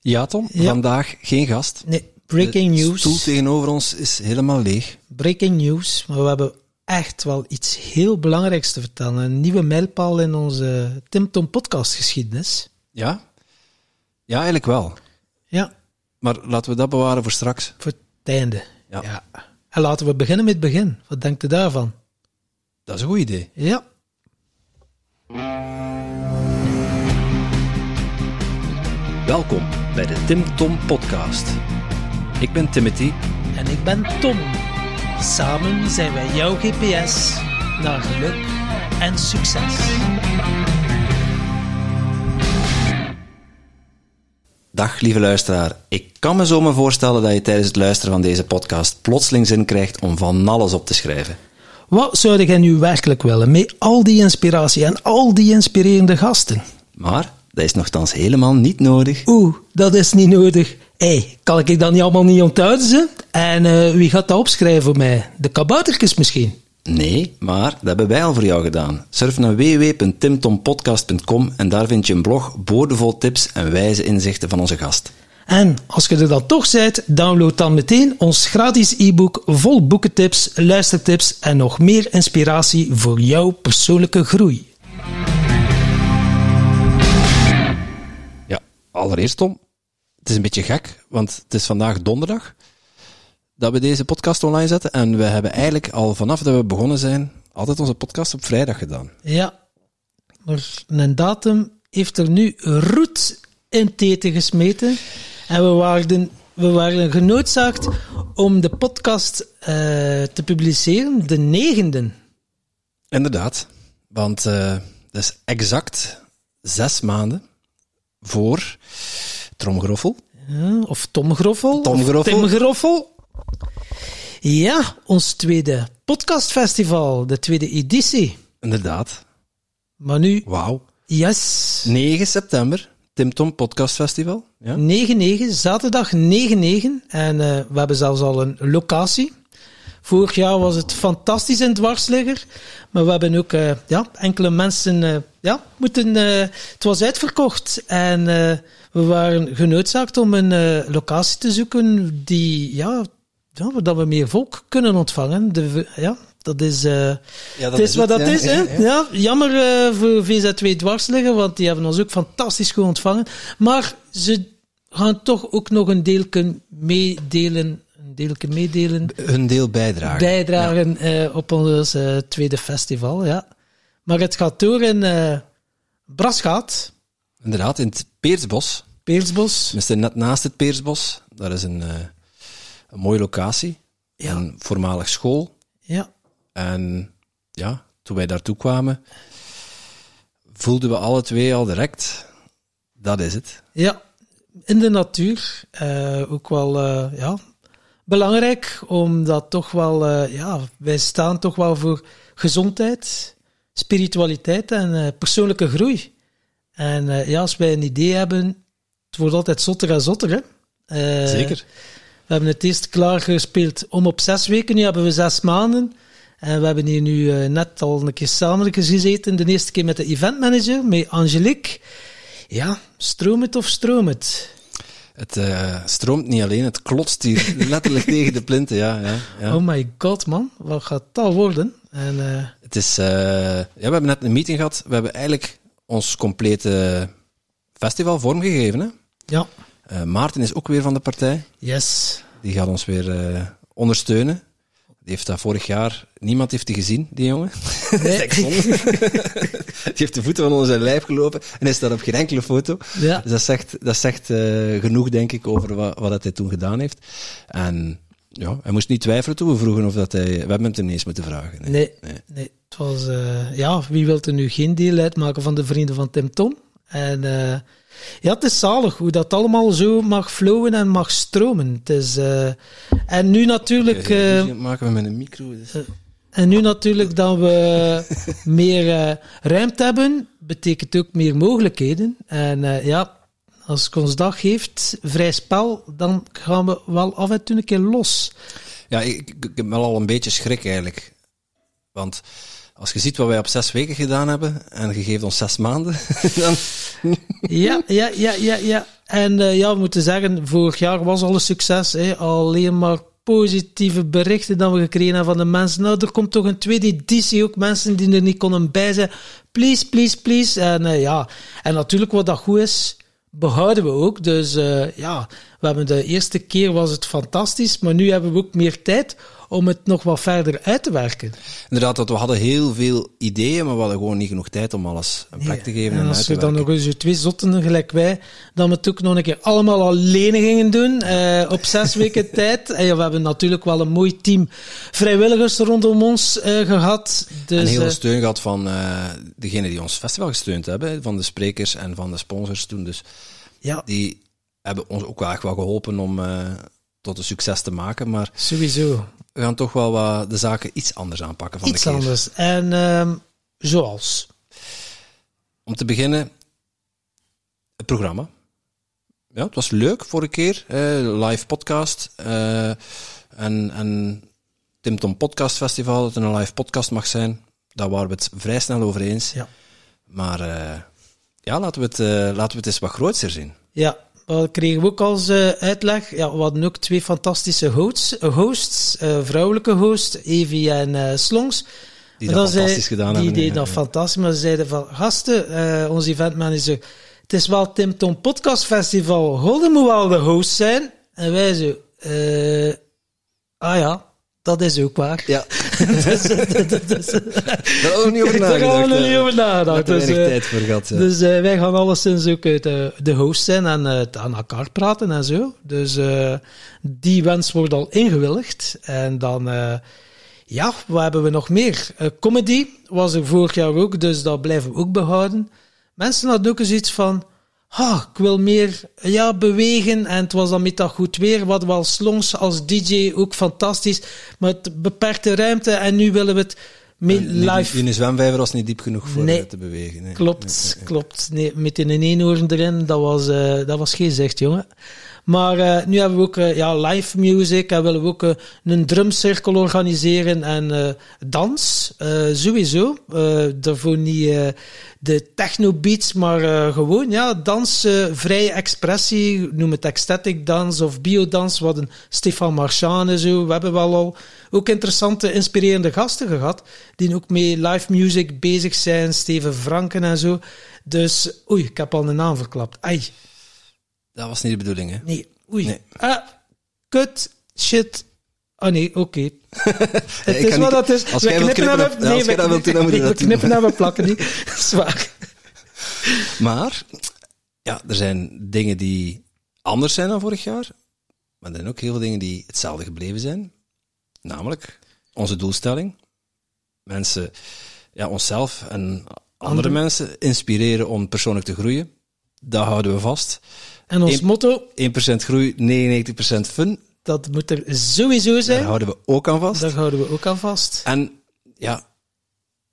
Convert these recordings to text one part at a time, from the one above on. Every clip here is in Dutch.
Ja, Tom. Ja. Vandaag geen gast. Nee, breaking De news. stoel tegenover ons is helemaal leeg. Breaking news. Maar we hebben echt wel iets heel belangrijks te vertellen. Een nieuwe mijlpaal in onze Tim Tom podcast geschiedenis. Ja? Ja, eigenlijk wel. Ja, Maar laten we dat bewaren voor straks. voor het einde. Ja. En laten we beginnen met het begin. Wat denkt u daarvan? Dat is een goed idee. Ja. Welkom bij de Tim Tom podcast. Ik ben Timothy. En ik ben Tom. Samen zijn wij jouw GPS naar geluk en succes. Dag lieve luisteraar. Ik kan me zo maar voorstellen dat je tijdens het luisteren van deze podcast plotseling zin krijgt om van alles op te schrijven. Wat zou jij nu werkelijk willen met al die inspiratie en al die inspirerende gasten? Maar dat is nogthans helemaal niet nodig. Oeh, dat is niet nodig. Hé, hey, kan ik dat niet allemaal niet onthouden? Ze? En eh, wie gaat dat opschrijven voor mij? De kaboutertjes misschien? Nee, maar dat hebben wij al voor jou gedaan. Surf naar www.timtompodcast.com en daar vind je een blog boordevol tips en wijze inzichten van onze gast. En als je er dan toch bent, download dan meteen ons gratis e-book vol boekentips, luistertips en nog meer inspiratie voor jouw persoonlijke groei. Allereerst Tom, het is een beetje gek, want het is vandaag donderdag dat we deze podcast online zetten en we hebben eigenlijk al vanaf dat we begonnen zijn altijd onze podcast op vrijdag gedaan. Ja, maar een datum heeft er nu roet in teten gesmeten. En we waren, we waren genoodzaakt om de podcast eh, te publiceren, de negende. Inderdaad, want eh dat is exact zes maanden voor Tromgeroffel. Ja, of Tom Groffel. Tom of Groffel. Tim Groffel. Ja, ons tweede podcastfestival, de tweede editie. Inderdaad, Maar nu, wauw. yes, 9 september, Tim Tom Podcast Festival. Ja? 9-9, zaterdag 9-9. En eh, we hebben zelfs al een locatie. Vorig jaar was het fantastisch in het dwarsligger. Maar we hebben ook eh, ja, enkele mensen eh, ja, moeten. eh, het was uitverkocht. En we waren genoodzaakt om een locatie te zoeken die. Ja, ja, dat we meer volk kunnen ontvangen. De, ja, dat is. Ja, het is wat dat is, hè? Ja, jammer voor VZ2 dwarsliggen, want die hebben ons ook fantastisch goed ontvangen. Maar ze gaan toch ook nog een deelke meedelen, een deelke meedelen, Hun deel bijdragen. bijdragen eh, op ons eh, tweede festival, ja. Maar het gaat door in Brasgaat, Inderdaad, in het Peersbos. Peersbos. Tenminste, net naast het Peersbos. Daar is een, een mooie locatie. Ja. Een voormalig school. Ja, En ja, toen wij daartoe kwamen, voelden we alle twee al direct, dat is het. ja, in de natuur. ook wel, ja, belangrijk, omdat toch wel, eh, ja, wij staan toch wel voor gezondheid, spiritualiteit en eh, persoonlijke groei. En eh, ja, als wij een idee hebben, het wordt altijd zotter en zotter, hè. Zeker. We hebben het eerst klaargespeeld om op zes weken, nu hebben we zes maanden. En we hebben hier nu net al een keer samen gezeten, de eerste keer met de eventmanager, met Angelique. Ja, stroom het of stroom het? Het eh, stroomt niet alleen, het klotst hier letterlijk tegen de plinten. Ja, ja, ja. Oh my god, man. Wat gaat dat worden? En, eh, Het is, eh, ja, we hebben net een meeting gehad. We hebben eigenlijk ons complete festival vormgegeven. Hè? ja, Maarten is ook weer van de partij. yes. Die gaat ons weer ondersteunen. Die heeft dat vorig jaar, niemand heeft die gezien, die jongen. Nee. Die heeft de voeten van onder zijn lijf gelopen en is daar op geen enkele foto. Ja. Dus dat zegt, dat zegt eh, genoeg, denk ik, over wat, wat dat hij toen gedaan heeft. En ja, hij moest niet twijfelen toen we vroegen of dat hij... We hebben hem ten ineens moeten vragen. Nee. Nee, Nee. nee. Het was, eh, ja, wie wil er nu geen deel uitmaken van de vrienden van Tim Tom? En eh, ja, het is zalig hoe dat allemaal zo mag flowen en mag stromen. Het is, eh, en nu natuurlijk... Dat maken we met een micro. dus- En nu natuurlijk dat we meer ruimte hebben, betekent ook meer mogelijkheden. En ja, als ik ons dag heeft, vrij spel, dan gaan we wel af en toe een keer los. Ja, ik, ik, ik heb wel al een beetje schrik eigenlijk. Want als je ziet wat wij op zes weken gedaan hebben en je geeft ons zes maanden, dan... Ja, ja, ja, ja, ja. En uh, ja, we moeten zeggen, vorig jaar was al een succes. Hè. Alleen maar positieve berichten dat we gekregen hebben van de mensen. Nou, er komt toch een tweede editie, ook mensen die er niet konden bij zijn. Please, please, please. En uh, ja, en natuurlijk wat dat goed is, behouden we ook. Dus uh, ja, we hebben de eerste keer was het fantastisch, maar nu hebben we ook meer tijd om het nog wat verder uit te werken. Inderdaad, dat we hadden heel veel ideeën, maar we hadden gewoon niet genoeg tijd om alles een plek te geven. En, en als je dan nog eens twee zotten gelijk wij, dan we het ook nog een keer allemaal alleen gingen doen, uh, op zes weken tijd. En ja, we hebben natuurlijk wel een mooi team vrijwilligers rondom ons uh, gehad. Dus, en heel veel uh, steun gehad van uh, degenen die ons festival gesteund hebben, van de sprekers en van de sponsors toen. Dus ja. die hebben ons ook wel echt wel geholpen om uh, tot een succes te maken. Maar Sowieso. we gaan toch wel wat de zaken iets anders aanpakken van Iets de keer. anders. En uh, zoals? Om te beginnen, het programma. Ja, het was leuk vorige keer. Uh, live podcast. Uh, en, en Tim Tom Podcast Festival, dat het een live podcast mag zijn. Daar waren we het vrij snel over eens. Ja. Maar uh, ja, laten we, het, uh, laten we het eens wat groter zien. Ja, dat kregen we ook als uh, uitleg. Ja, we hadden ook twee fantastische hosts, hosts vrouwelijke hosts, Evie en Slongs. Die dat, dat fantastisch zei, gedaan die hebben. Die deden dat ja. fantastisch, maar ze zeiden van, gasten, onze eventmanager, het is wel Tim Tom Podcast Festival, Holden moet wel de host zijn. En wij zo, ah ja, dat is ook waar. Ja. dus, dus, dus, Daar we niet over Daar nagedacht. gaan we niet over nagedacht. Daar Dus, weinig uh, tijd voor gehad. Ja. dus uh, wij gaan alleszins ook uit de, de host zijn en aan elkaar praten en zo. Dus die wens wordt al ingewilligd. En dan, ja, wat hebben we nog meer? Comedy was er vorig jaar ook, dus dat blijven we ook behouden. Mensen hadden ook eens iets van, ah, ik wil meer ja, bewegen. En het was dan met dat goed weer. Wat wel slongs als DJ ook fantastisch. Met beperkte ruimte. En nu willen we het met live. In een zwemvijver was niet diep genoeg voor nee, te bewegen. Nee. Klopt, nee, klopt. Nee, met in een eenhoorn erin, dat was, uh, dat was geen zicht, jongen. Maar uh, nu hebben we ook uh, ja, live music en willen we ook uh, een drumcirkel organiseren en dans, sowieso. daarvoor niet de techno beats, maar gewoon ja, dans, vrije expressie, noem het ecstatic dans of biodans, wat een Stefan Marchand en zo. We hebben wel al ook interessante, inspirerende gasten gehad, die ook mee live music bezig zijn, Steven Franken en zo. Dus, oei, ik heb al een naam verklapt. Ai. Dat was niet de bedoeling, hè? Nee, oei. Nee. Ah, kut, shit. Oh nee, oké. Okay. het is wat dat is. Als we jij wilt knippen knippen, hebben, ja, nee, we, dat wilt doen, dan moet je nee, dat we knippen en we plakken niet. Zwaar. Maar, ja, er zijn dingen die anders zijn dan vorig jaar. Maar er zijn ook heel veel dingen die hetzelfde gebleven zijn. Namelijk onze doelstelling. Mensen, ja, onszelf en andere, Andere. mensen inspireren om persoonlijk te groeien. Dat houden we vast. En ons Eén- motto, 1% groei, 99% fun. dat moet er sowieso Daar zijn. houden we ook aan vast. Daar houden we ook aan vast. En ja,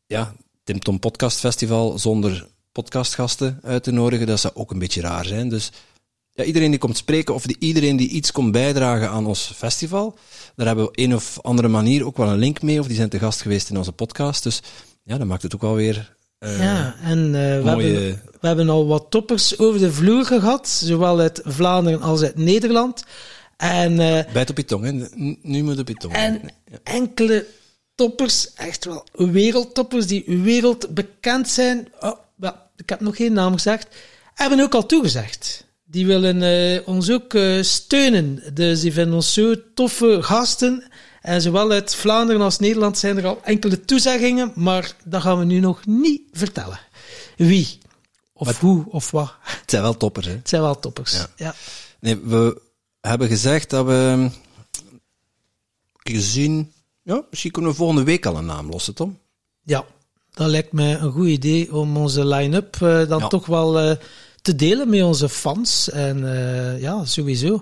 ja, Tim Tom Podcast Festival zonder podcastgasten uit te nodigen, dat zou ook een beetje raar zijn. Dus ja, iedereen die komt spreken of die, iedereen die iets komt bijdragen aan ons festival, daar hebben we op een of andere manier ook wel een link mee, of die zijn te gast geweest in onze podcast. Dus ja, dat maakt het ook wel weer eh, ja, en uh, we, mooie... hebben, we hebben al wat toppers over de vloer gehad, zowel uit Vlaanderen als uit Nederland. En, uh, Bijt op je tong, hè. Nu moet op je tong. en enkele toppers, echt wel wereldtoppers, die wereldbekend zijn. Oh, ik heb nog geen naam gezegd. Hebben ook al toegezegd. Die willen ons ook steunen. Dus die vinden ons zo toffe gasten. En zowel uit Vlaanderen als Nederland zijn er al enkele toezeggingen, maar dat gaan we nu nog niet vertellen. Wie, of hoe, of wat. Het zijn wel toppers, hè. Het zijn wel toppers. Ja. Ja. Nee, we hebben gezegd dat we gezien, ja, misschien kunnen we volgende week al een naam lossen, Tom. Ja, dat lijkt mij een goed idee om onze line-up uh, dan Ja. toch wel uh, te delen met onze fans. En uh, ja, sowieso.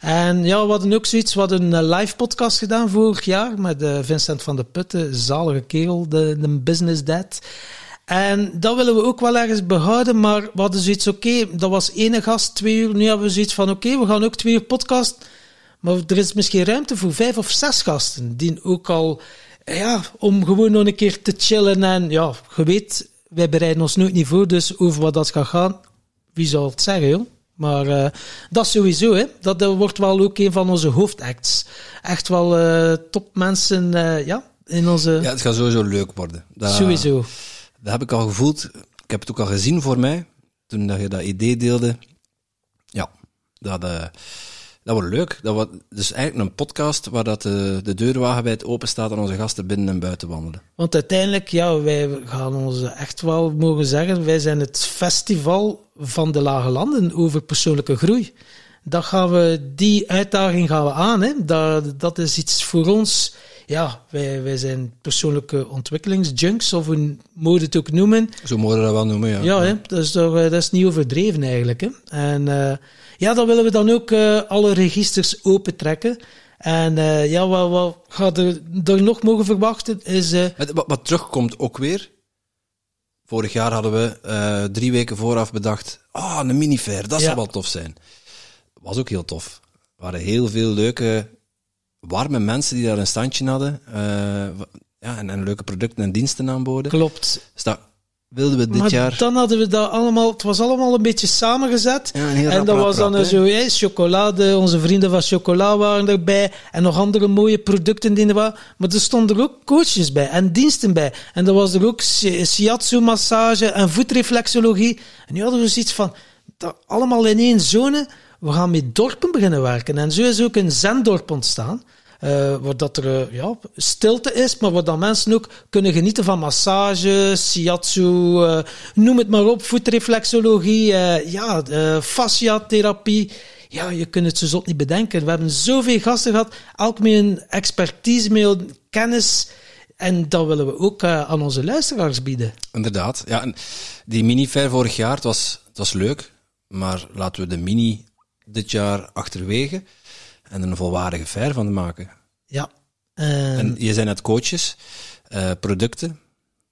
En ja, we hadden ook zoiets, we hadden een live podcast gedaan vorig jaar met uh, Vincent van de Putten, zalige kerel, de, de business dad. En dat willen we ook wel ergens behouden, maar we hadden zoiets, oké, dat was ene gast, twee uur. Nu hebben we zoiets van, oké, we gaan ook twee uur podcast. Maar er is misschien ruimte voor vijf of zes gasten, die ook al, ja, om gewoon nog een keer te chillen. En ja, je weet, wij bereiden ons nooit niet voor, dus over wat dat gaat gaan, wie zal het zeggen, joh? Maar uh, dat sowieso, hè. Dat, dat, wordt wel ook een van onze hoofdacts. Echt wel uh, topmensen, uh, ja, in onze... Ja, het gaat sowieso leuk worden. Dat, sowieso. Dat heb ik al gevoeld. Ik heb het ook al gezien voor mij, toen dat je dat idee deelde. Ja, dat, dat wordt leuk. Dat wordt dus eigenlijk een podcast waar dat de, de deur wagenwijd open staat en onze gasten binnen en buiten wandelen. Want uiteindelijk, ja, wij gaan ons echt wel mogen zeggen, wij zijn het festival van de lage landen over persoonlijke groei. Dat gaan we, die uitdaging gaan we aan. Hè. Dat, dat is iets voor ons. Ja, wij, wij zijn persoonlijke ontwikkelingsjunks, of hoe moet het ook noemen. Zo mogen we dat wel noemen, ja. Ja, hè, dat, is toch, dat is niet overdreven eigenlijk. Hè. En uh, ja, dan willen we dan ook uh, alle registers opentrekken. En uh, ja, wat, wat gaat er, er nog mogen verwachten is... Wat, wat, terugkomt ook weer, Vorig jaar hadden we uh, drie weken vooraf bedacht, ah, oh, een minifair, dat zou wel tof zijn. Was ook heel tof. Er waren heel veel leuke, warme mensen die daar een standje hadden. Uh, ja, en, en, leuke producten en diensten aanboden. Klopt. Dus dat, wilden we dit maar jaar... dan hadden we dat allemaal... Het was allemaal een beetje samengezet. Ja, en dat rap, was dan rap, zo... Hey, chocolade, onze vrienden van Chocola waren erbij. En nog andere mooie producten die er waren. Maar er stonden er ook coaches bij. En diensten bij. En er was er ook shiatsu-massage en voetreflexologie. En nu hadden we zoiets van... Dat allemaal in één zone. We gaan met dorpen beginnen werken. En zo is ook een zendorp ontstaan. Uh, dat er uh, ja, stilte is, maar waar dan mensen ook kunnen genieten van massage, shiatsu, uh, noem het maar op, voetreflexologie, ja, fasciatherapie. Ja, je kunt het zo zot niet bedenken. We hebben zoveel gasten gehad, elk met een expertise, met kennis. En dat willen we ook aan onze luisteraars bieden. Inderdaad. Ja, en die mini-fair vorig jaar, het was, het was leuk. Maar laten we de mini dit jaar achterwege en een volwaardige fair van maken. Ja. Uh, en je zijn net coaches, uh, producten.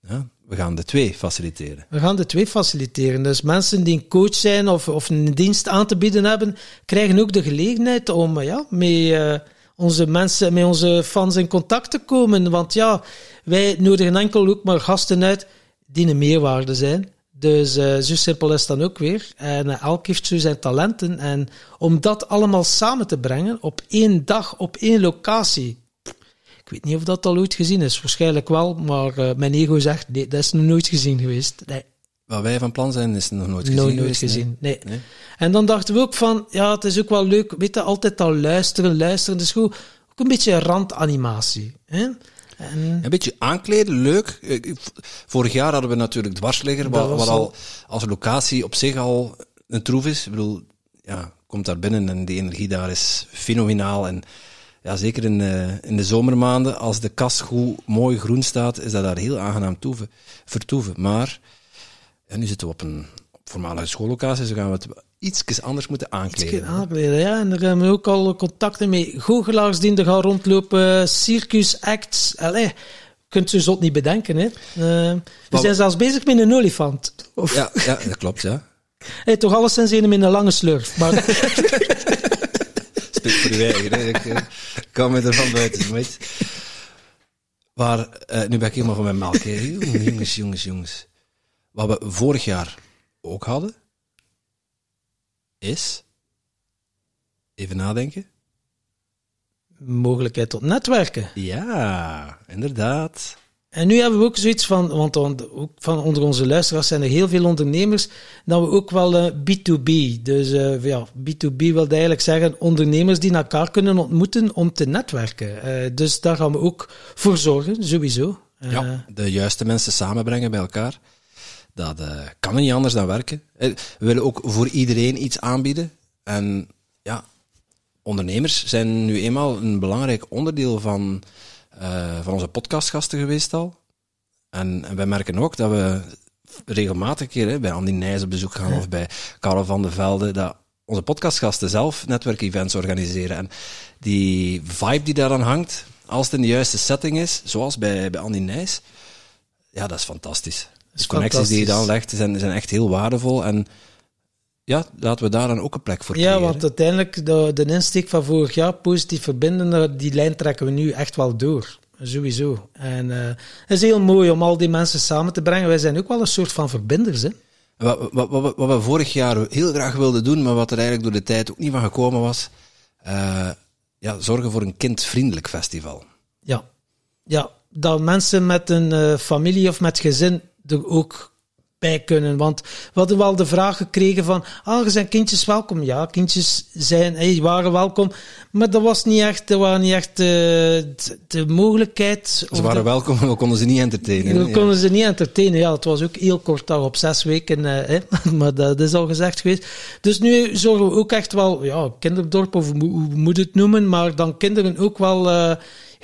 Ja, we gaan de twee faciliteren. We gaan de twee faciliteren. Dus mensen die een coach zijn of, of een dienst aan te bieden hebben, krijgen ook de gelegenheid om ja, met uh, onze mensen, met onze fans in contact te komen. Want ja, wij nodigen enkel ook maar gasten uit die een meerwaarde zijn. Dus uh, zo simpel is dan ook weer. En uh, elk heeft zo zijn talenten. En om dat allemaal samen te brengen op één dag, op één locatie. Ik weet niet of dat al ooit gezien is. Waarschijnlijk wel, maar uh, mijn ego zegt, nee, dat is nog nooit gezien geweest. Nee. Wat wij van plan zijn, is nog nooit gezien. Nooit, gezien, nee. nee. En dan dachten we ook van, ja, het is ook wel leuk, weet je, altijd al luisteren, luisteren. Dus goed, ook een beetje randanimatie. Hè? En... Een beetje aankleden, leuk. Vorig jaar hadden we natuurlijk Dwarsligger, wat, wat al als locatie op zich al een troef is. Ik bedoel, ja, komt daar binnen en die energie daar is fenomenaal. En ja, zeker in, uh, in de zomermaanden, als de kas goed mooi groen staat, is dat daar heel aangenaam toeven, vertoeven. Maar ja, nu zitten we op een voormalige schoollocatie, dus gaan we het iets anders moeten aankleden. Iets aankleden, ja. En daar hebben we ook al contacten met goochelaars die er gaan rondlopen, circus acts. Allee, kunt u zot niet bedenken, hè. Uh, we zijn zelfs bezig met een olifant. Of... Ja, ja, dat klopt, ja. Hey, toch alleszins een met een lange slurf. Maar... Spreek voor de eigen, hè. Ik uh, kan me ervan buiten, weet Maar, uh, nu ben ik helemaal van mijn melk, Jongens, jongens, jongens. Wat we vorig jaar ook hadden, is? Even nadenken. Mogelijkheid tot netwerken. Ja, inderdaad. En nu hebben we ook zoiets van, want ook van onder onze luisteraars zijn er heel veel ondernemers, dat we ook wel uh, B2B. Dus uh, ja, B2B wil eigenlijk zeggen ondernemers die elkaar kunnen ontmoeten om te netwerken. Uh, dus daar gaan we ook voor zorgen, sowieso. ja, de juiste mensen samenbrengen bij elkaar. Dat uh, kan niet anders dan werken. Eh, we willen ook voor iedereen iets aanbieden. En ja, ondernemers zijn nu eenmaal een belangrijk onderdeel van, uh, van onze podcastgasten geweest al. En, en wij merken ook dat we regelmatig keer hè, bij Andy Nijs op bezoek gaan of bij Karel van de Velde, dat onze podcastgasten zelf netwerkevents organiseren. En die vibe die daaraan hangt, als het in de juiste setting is, zoals bij, bij Andy Nijs, ja, dat is fantastisch de connecties die je dan legt zijn, zijn echt heel waardevol. En ja, laten we daar dan ook een plek voor creëren. Ja, want uiteindelijk, de, de insteek van vorig jaar, positief verbinden, die lijn trekken we nu echt wel door. Sowieso. En uh, het is heel mooi om al die mensen samen te brengen. Wij zijn ook wel een soort van verbinders, hè? Wat, wat, wat, wat we vorig jaar heel graag wilden doen, maar wat er eigenlijk door de tijd ook niet van gekomen was, uh, ja, zorgen voor een kindvriendelijk festival. Ja, ja dat mensen met een uh, familie of met gezin er ook bij kunnen. Want we hadden wel de vraag gekregen van, ah, zijn kindjes welkom? Ja, kindjes zijn, hey, waren welkom. Maar dat was niet echt, er waren niet echt uh, de, de, mogelijkheid. Ze waren de, welkom, maar we konden ze niet entertainen. We konden ze niet entertainen, ja. Het was ook heel kort dag op zes weken, uh, maar dat, is al gezegd geweest. Dus nu zorgen we ook echt wel, ja, kinderdorp of hoe, hoe moet het noemen, maar dan kinderen ook wel... Uh,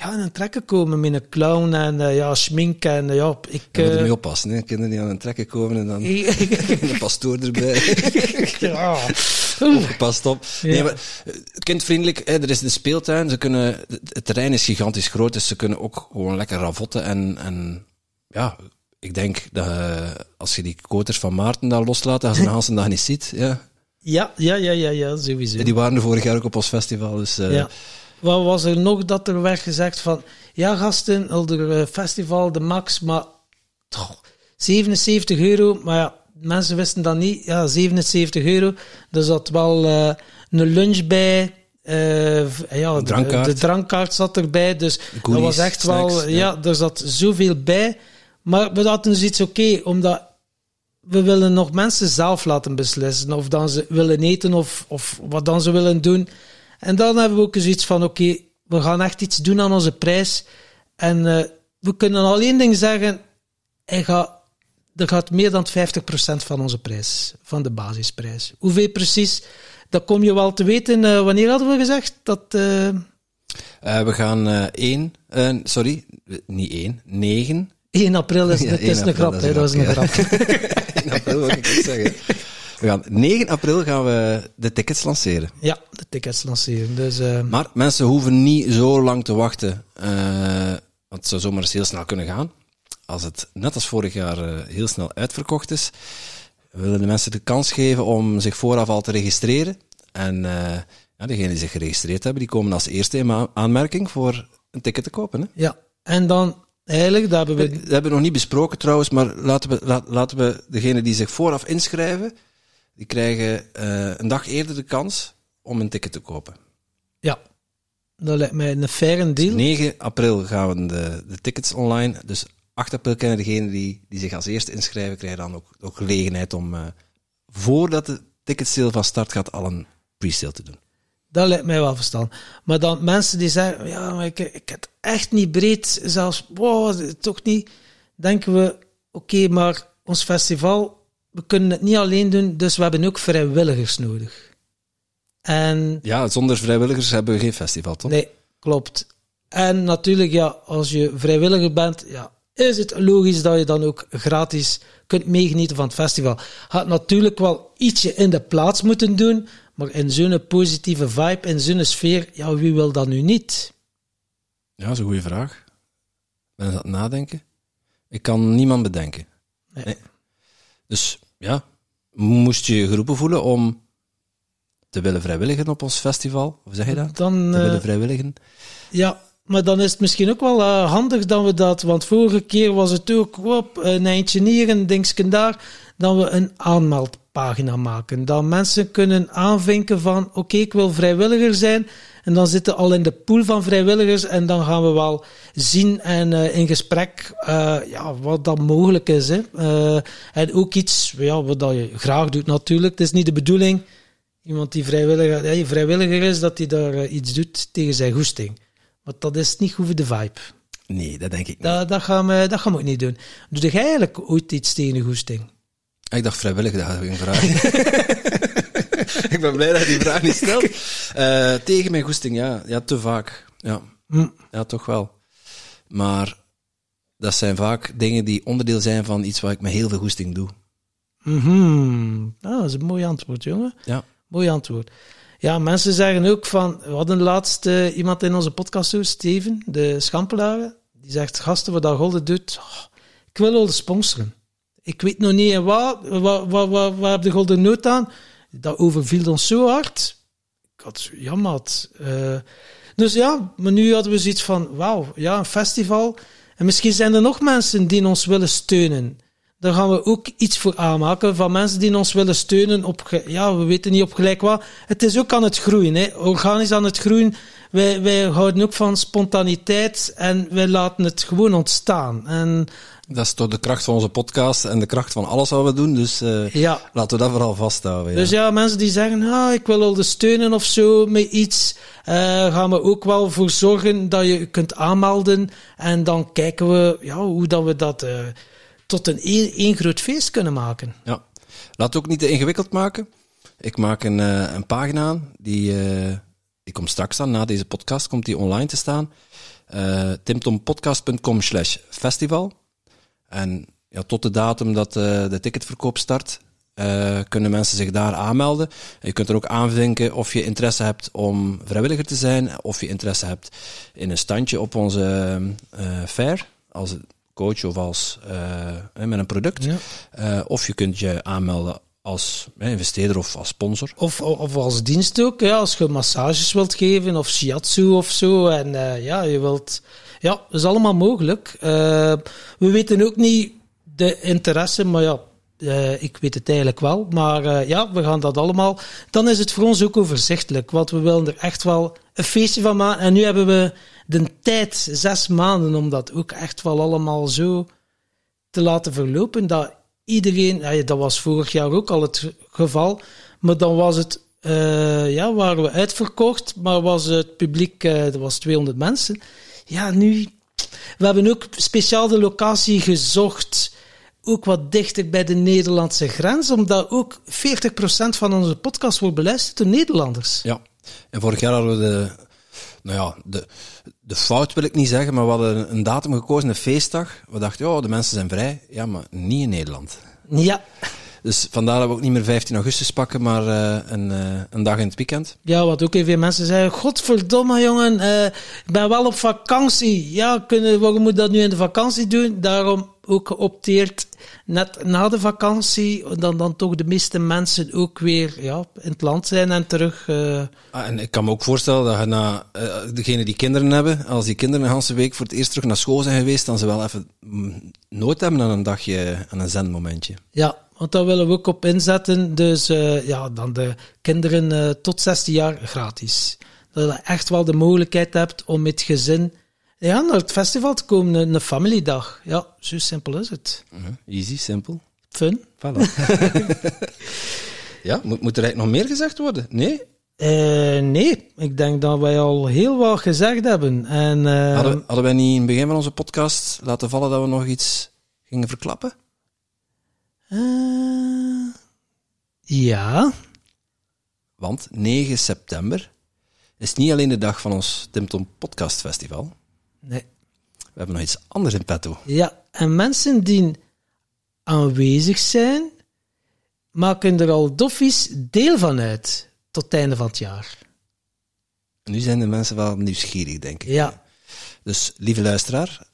ja, in een trekken komen met een clown en uh, ja, schmink en uh, ja, ik... Je moet ermee oppassen, hè. Kinderen die aan een trekken komen en dan een pastoor erbij. ja. Pas op. Nee, maar kindvriendelijk, hè, er is de speeltuin, ze kunnen, het terrein is gigantisch groot, dus ze kunnen ook gewoon lekker ravotten en, en ja, ik denk dat als je die koters van Maarten daar loslaat, dat je ze een dag niet ziet, ja. Ja, ja, ja, ja, ja, sowieso. Die waren er vorig jaar ook op ons festival, dus... Uh, ja. Wat was er nog dat er werd gezegd van... Ja, gasten, er festival, de max, maar... Toch, 77 euro, maar ja, mensen wisten dat niet. Ja, 77 euro. Er zat wel uh, een lunch bij. Uh, ja, de drankkaart. De, de, drankkaart zat erbij. Dus dat was echt snacks, wel... Ja. ja, er zat zoveel bij. Maar we hadden dus iets oké, okay, omdat we willen nog mensen zelf laten beslissen of dan ze willen eten of, of wat dan ze willen doen. En dan hebben we ook eens iets van, oké, okay, we gaan echt iets doen aan onze prijs. En uh, we kunnen alleen ding zeggen, hij gaat, er gaat meer dan 50% van onze prijs, van de basisprijs. Hoeveel precies, dat kom je wel te weten. Uh, wanneer hadden we gezegd dat... Uh... we gaan één, sorry, niet één, negen. 1 april is, ja, het is een grap, dat is een grap. 1 april wil ik zeggen. We gaan, 9 april gaan we de tickets lanceren. Ja, de tickets lanceren. Dus, uh... Maar mensen hoeven niet zo lang te wachten. Uh, want het zou zomaar eens heel snel kunnen gaan. Als het net als vorig jaar uh, heel snel uitverkocht is, we willen de mensen de kans geven om zich vooraf al te registreren. En ja, degenen die zich geregistreerd hebben, die komen als eerste in aanmerking voor een ticket te kopen. Hè? Ja, en dan eigenlijk, dat hebben we... Dat hebben we nog niet besproken trouwens, maar laten we, laten we degenen die zich vooraf inschrijven, die krijgen uh, een dag eerder de kans om een ticket te kopen. Ja, dat lijkt mij een faire deal. 9 april gaan we de, de tickets online. Dus 8 april kennen degenen die, die zich als eerste inschrijven, krijgen dan ook, ook gelegenheid om, uh, voordat de ticketsale van start gaat, al een pre-sale te doen. Dat lijkt mij wel verstand. Maar dan mensen die zeggen, ja, maar ik, ik heb echt niet breed, zelfs, wow, toch niet. Denken we, oké, okay, maar ons festival we kunnen het niet alleen doen, dus we hebben ook vrijwilligers nodig. En, ja, zonder vrijwilligers hebben we geen festival, toch? Nee, klopt. En natuurlijk, ja, als je vrijwilliger bent, ja, is het logisch dat je dan ook gratis kunt meegenieten van het festival. Had natuurlijk wel ietsje in de plaats moeten doen, maar in zo'n positieve vibe, in zo'n sfeer, ja, wie wil dat nu niet? Ja, dat is een goede vraag. Ben je dat nadenken? Ik kan niemand bedenken. Nee. nee. Dus ja, moest je je geroepen voelen om te willen vrijwilligen op ons festival? Hoe zeg je dat? Dan, te willen uh, vrijwilligen? Ja, maar dan is het misschien ook wel uh, handig dat we dat, want vorige keer was het ook op een eindje hier en dingsken daar, dat we een aanmeldpagina maken. Dat mensen kunnen aanvinken van, oké, okay, ik wil vrijwilliger zijn. En dan zitten al in de pool van vrijwilligers en dan gaan we wel zien en uh, in gesprek uh, ja, wat dat mogelijk is. Hè. Uh, en ook iets ja, wat dat je graag doet natuurlijk. Het is niet de bedoeling, iemand die vrijwilliger, ja, vrijwilliger is, dat hij daar iets doet tegen zijn goesting. Maar dat is niet goed voor de vibe. Nee, dat denk ik niet. Dat, dat, gaan, we, dat gaan we ook niet doen. Doe jij eigenlijk ooit iets tegen de goesting? Ik dacht vrijwillig, dat had ik een vraag. ik ben blij dat je die vraag niet stelt. Uh, tegen mijn goesting, ja. Ja, te vaak. Ja. Hm. ja, toch wel. Maar dat zijn vaak dingen die onderdeel zijn van iets waar ik met heel veel goesting doe. -hmm. ah, dat is een mooi antwoord, jongen. Ja. Mooi antwoord. Ja, mensen zeggen ook van... We hadden laatst uh, iemand in onze podcast, Steven, de Schampelaar. Die zegt, gasten, wat dat Golden doet... Oh, ik wil de sponsoren. Ik weet nog niet wat, wat, wat heb de Golden Noot aan dat overviel ons zo hard. Ik had, jammer. Uh, dus ja, maar nu hadden we zoiets van, wauw, ja, een festival. En misschien zijn er nog mensen die ons willen steunen. daar gaan we ook iets voor aanmaken van mensen die ons willen steunen op, ja, we weten niet op gelijk wat. Het is ook aan het groeien, hè. organisch aan het groeien. Wij, wij houden ook van spontaniteit en wij laten het gewoon ontstaan. En Dat is toch de kracht van onze podcast en de kracht van alles wat we doen. Dus eh, ja, laten we dat vooral vasthouden. Ja. Dus ja, mensen die zeggen, ah, ik wil de steunen of zo met iets, eh, gaan we ook wel voor zorgen dat je kunt aanmelden. En dan kijken we ja, hoe dat we dat eh, tot een één, groot feest kunnen maken. Ja. Laat het ook niet te ingewikkeld maken. Ik maak een, een pagina aan, die, die komt straks aan, na deze podcast komt die online te staan. Timtompodcast.com slash festival. En ja, tot de datum dat eh, de ticketverkoop start, eh, kunnen mensen zich daar aanmelden. En je kunt er ook aanvinken of je interesse hebt om vrijwilliger te zijn, of je interesse hebt in een standje op onze eh fair, als coach of als met een product. Ja. Of je kunt je aanmelden als investeerder of als sponsor. Of, of als dienst ook, ja, als je massages wilt geven of shiatsu of zo. En ja, je wilt. Ja, dat is allemaal mogelijk. Eh, we weten ook niet de interesse, maar ja, eh, ik weet het eigenlijk wel. Maar eh, ja, we gaan dat allemaal. Dan is het voor ons ook overzichtelijk, want we willen er echt wel een feestje van maken. En nu hebben we de tijd, zes maanden, om dat ook echt wel allemaal zo te laten verlopen. Dat iedereen, dat was vorig jaar ook al het geval, maar dan was het, ja, waren we uitverkocht, maar was het publiek, er was 200 mensen. Ja, nu, we hebben ook speciaal de locatie gezocht, ook wat dichter bij de Nederlandse grens, omdat ook 40% van onze podcast wordt beluisterd door Nederlanders. Ja. En vorig jaar hadden we de, nou ja, de, de fout wil ik niet zeggen, maar we hadden een datum gekozen, een feestdag. We dachten, ja, de mensen zijn vrij. Ja, maar niet in Nederland. Ja, Dus vandaar dat we ook niet meer 15 augustus pakken, maar eh, een, eh, een dag in het weekend. Ja, wat ook even mensen zeiden, godverdomme jongen, eh, ik ben wel op vakantie. Ja, kunnen, waarom moet dat nu in de vakantie doen? Daarom ook geopteerd, net na de vakantie, dan, dan toch de meeste mensen ook weer ja, in het land zijn en terug. eh, Ah, en ik kan me ook voorstellen dat je na, eh, degenen die kinderen hebben, als die kinderen een hele week voor het eerst terug naar school zijn geweest, dan ze wel even mm, nood hebben aan een dagje, aan een zendmomentje. ja, want daar willen we ook op inzetten. Dus eh, ja, dan de kinderen tot 16 jaar gratis. Dat je echt wel de mogelijkheid hebt om met gezin ja, naar het festival te komen, een, een familiedag. Ja, zo simpel is het. Mhm. Easy, simpel. Fun. Voilà. ja, moet, moet er eigenlijk nog meer gezegd worden? Nee? Eh, nee, ik denk dat wij al heel wat gezegd hebben. En, eh, Hadden, hadden wij niet in het begin van onze podcast laten vallen dat we nog iets gingen verklappen? eh, ja, Want 9 september is niet alleen de dag van ons Tim Tom Podcast Festival. Nee. We hebben nog iets anders in petto. Ja, en mensen die aanwezig zijn, maken er al doffies deel van uit tot het einde van het jaar. Nu zijn de mensen wel nieuwsgierig, denk ik. Ja, Dus, lieve luisteraar,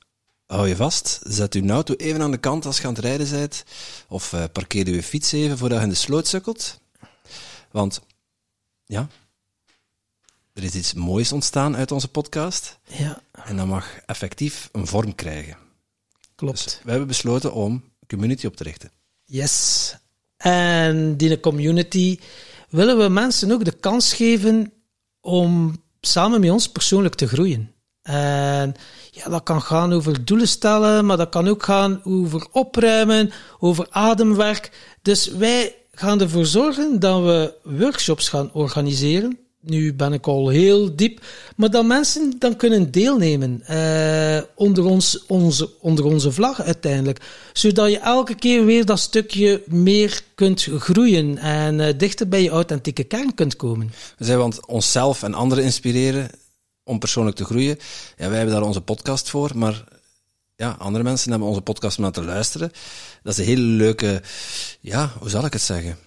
hou je vast. Zet uw auto even aan de kant als je aan het rijden bent. Of eh, parkeer je fiets even voordat je in de sloot sukkelt. Want, ja, er is iets moois ontstaan uit onze podcast. ja, En dat mag effectief een vorm krijgen. klopt. Dus we hebben besloten om een community op te richten. Yes. En die community willen we mensen ook de kans geven om samen met ons persoonlijk te groeien. En ja, dat kan gaan over doelen stellen, maar dat kan ook gaan over opruimen, over ademwerk. Dus wij gaan ervoor zorgen dat we workshops gaan organiseren. Nu ben ik al heel diep, maar dat mensen dan kunnen deelnemen eh, onder, ons, onze, onder onze vlag uiteindelijk. Zodat je elke keer weer dat stukje meer kunt groeien en eh, dichter bij je authentieke kern kunt komen. We zijn want onszelf en anderen inspireren om persoonlijk te groeien. Ja, wij hebben daar onze podcast voor, maar ja, andere mensen hebben onze podcast om naar te luisteren. Dat is een hele leuke, ja, hoe zal ik het zeggen?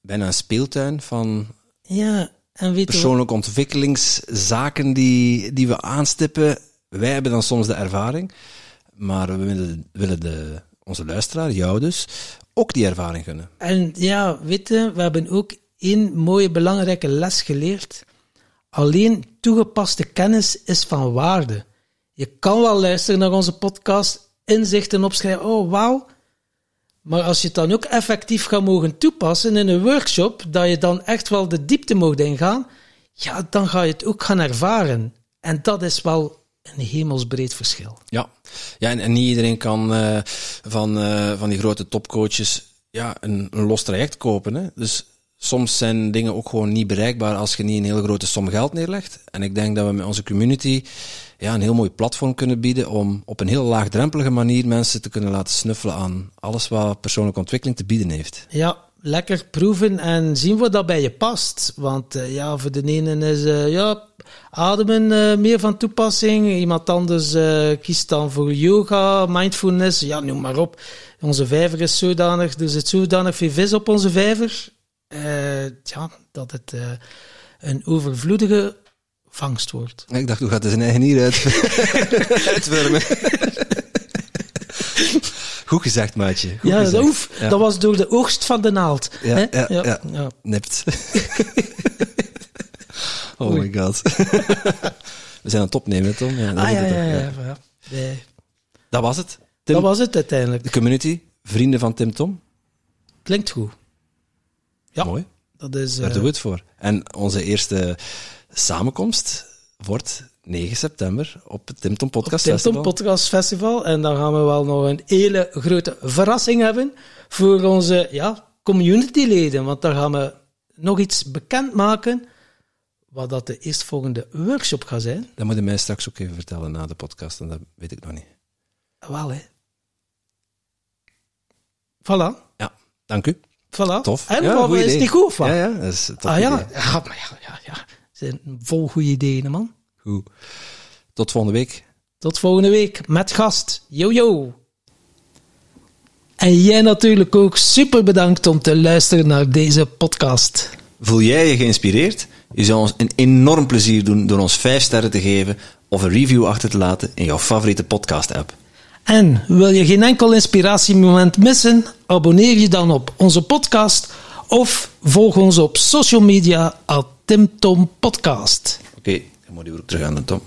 Bijna een speeltuin van Ja, en weet persoonlijke ontwikkelingszaken die, die we aanstippen. Wij hebben dan soms de ervaring, maar we willen, willen de, onze luisteraar, jou dus, ook die ervaring gunnen. En ja, weet je, we hebben ook één mooie belangrijke les geleerd. Alleen toegepaste kennis is van waarde. Je kan wel luisteren naar onze podcast, inzichten opschrijven. Oh, wauw. Maar als je het dan ook effectief gaat mogen toepassen in een workshop, dat je dan echt wel de diepte mocht ingaan, ja, dan ga je het ook gaan ervaren. En dat is wel een hemelsbreed verschil. Ja, ja en, niet iedereen kan uh, van, uh, van die grote topcoaches ja, een, een los traject kopen. Hè? Dus soms zijn dingen ook gewoon niet bereikbaar als je niet een hele grote som geld neerlegt. En ik denk dat we met onze community ja, een heel mooi platform kunnen bieden om op een heel laagdrempelige manier mensen te kunnen laten snuffelen aan alles wat persoonlijke ontwikkeling te bieden heeft. Ja, lekker proeven en zien wat dat bij je past. Want uh, ja, voor de ene is uh, ja, ademen uh, meer van toepassing. Iemand anders kiest dan voor yoga, mindfulness, ja, noem maar op. Onze vijver is zodanig, er zit zodanig veel vis op onze vijver. ja, dat het een overvloedige vangst wordt. Ik dacht, hoe gaat hij zijn eigen hier uit uitwurmen? Goed gezegd, maatje. Goed ja, gezegd. Dat, oef, ja. dat was door de oogst van de naald. Ja, hè? ja, ja, ja. nipt. oh Oei. my god. We zijn aan het opnemen, Tom. Ja, ah, ja, ja, ja, ja. Nee. Dat was het. Tim, dat was het uiteindelijk. De community, vrienden van Tim Tom. Klinkt goed. Ja. Mooi. Dat is, Daar uh... doen we het voor. En onze eerste samenkomst wordt 9 september op het Tim Tom Podcast Festival. Tom Podcast Festival. En dan gaan we wel nog een hele grote verrassing hebben voor onze ja, communityleden. Want dan gaan we nog iets bekendmaken wat dat de eerstvolgende workshop gaat zijn. Dat moet je mij straks ook even vertellen na de podcast, en dat weet ik nog niet. Wel, hè. Voilà. Ja, dank u. Voilà. Tof. En ja, wat, is niet goed van? Ja, ja, dat is een ah, ja. ja, maar ja, ja, ja. Zijn vol goede ideeën, man. Goed. Tot volgende week. Tot volgende week met gast. Yo, yo. En jij natuurlijk ook super bedankt om te luisteren naar deze podcast. Voel jij je geïnspireerd? Je zou ons een enorm plezier doen door ons 5 sterren te geven of een review achter te laten in jouw favoriete podcast-app. En wil je geen enkel inspiratiemoment missen? Abonneer je dan op onze podcast of volg ons op social media at Tim Tom Podcast. Oké, okay, dan moet je ook terug aan de Tom.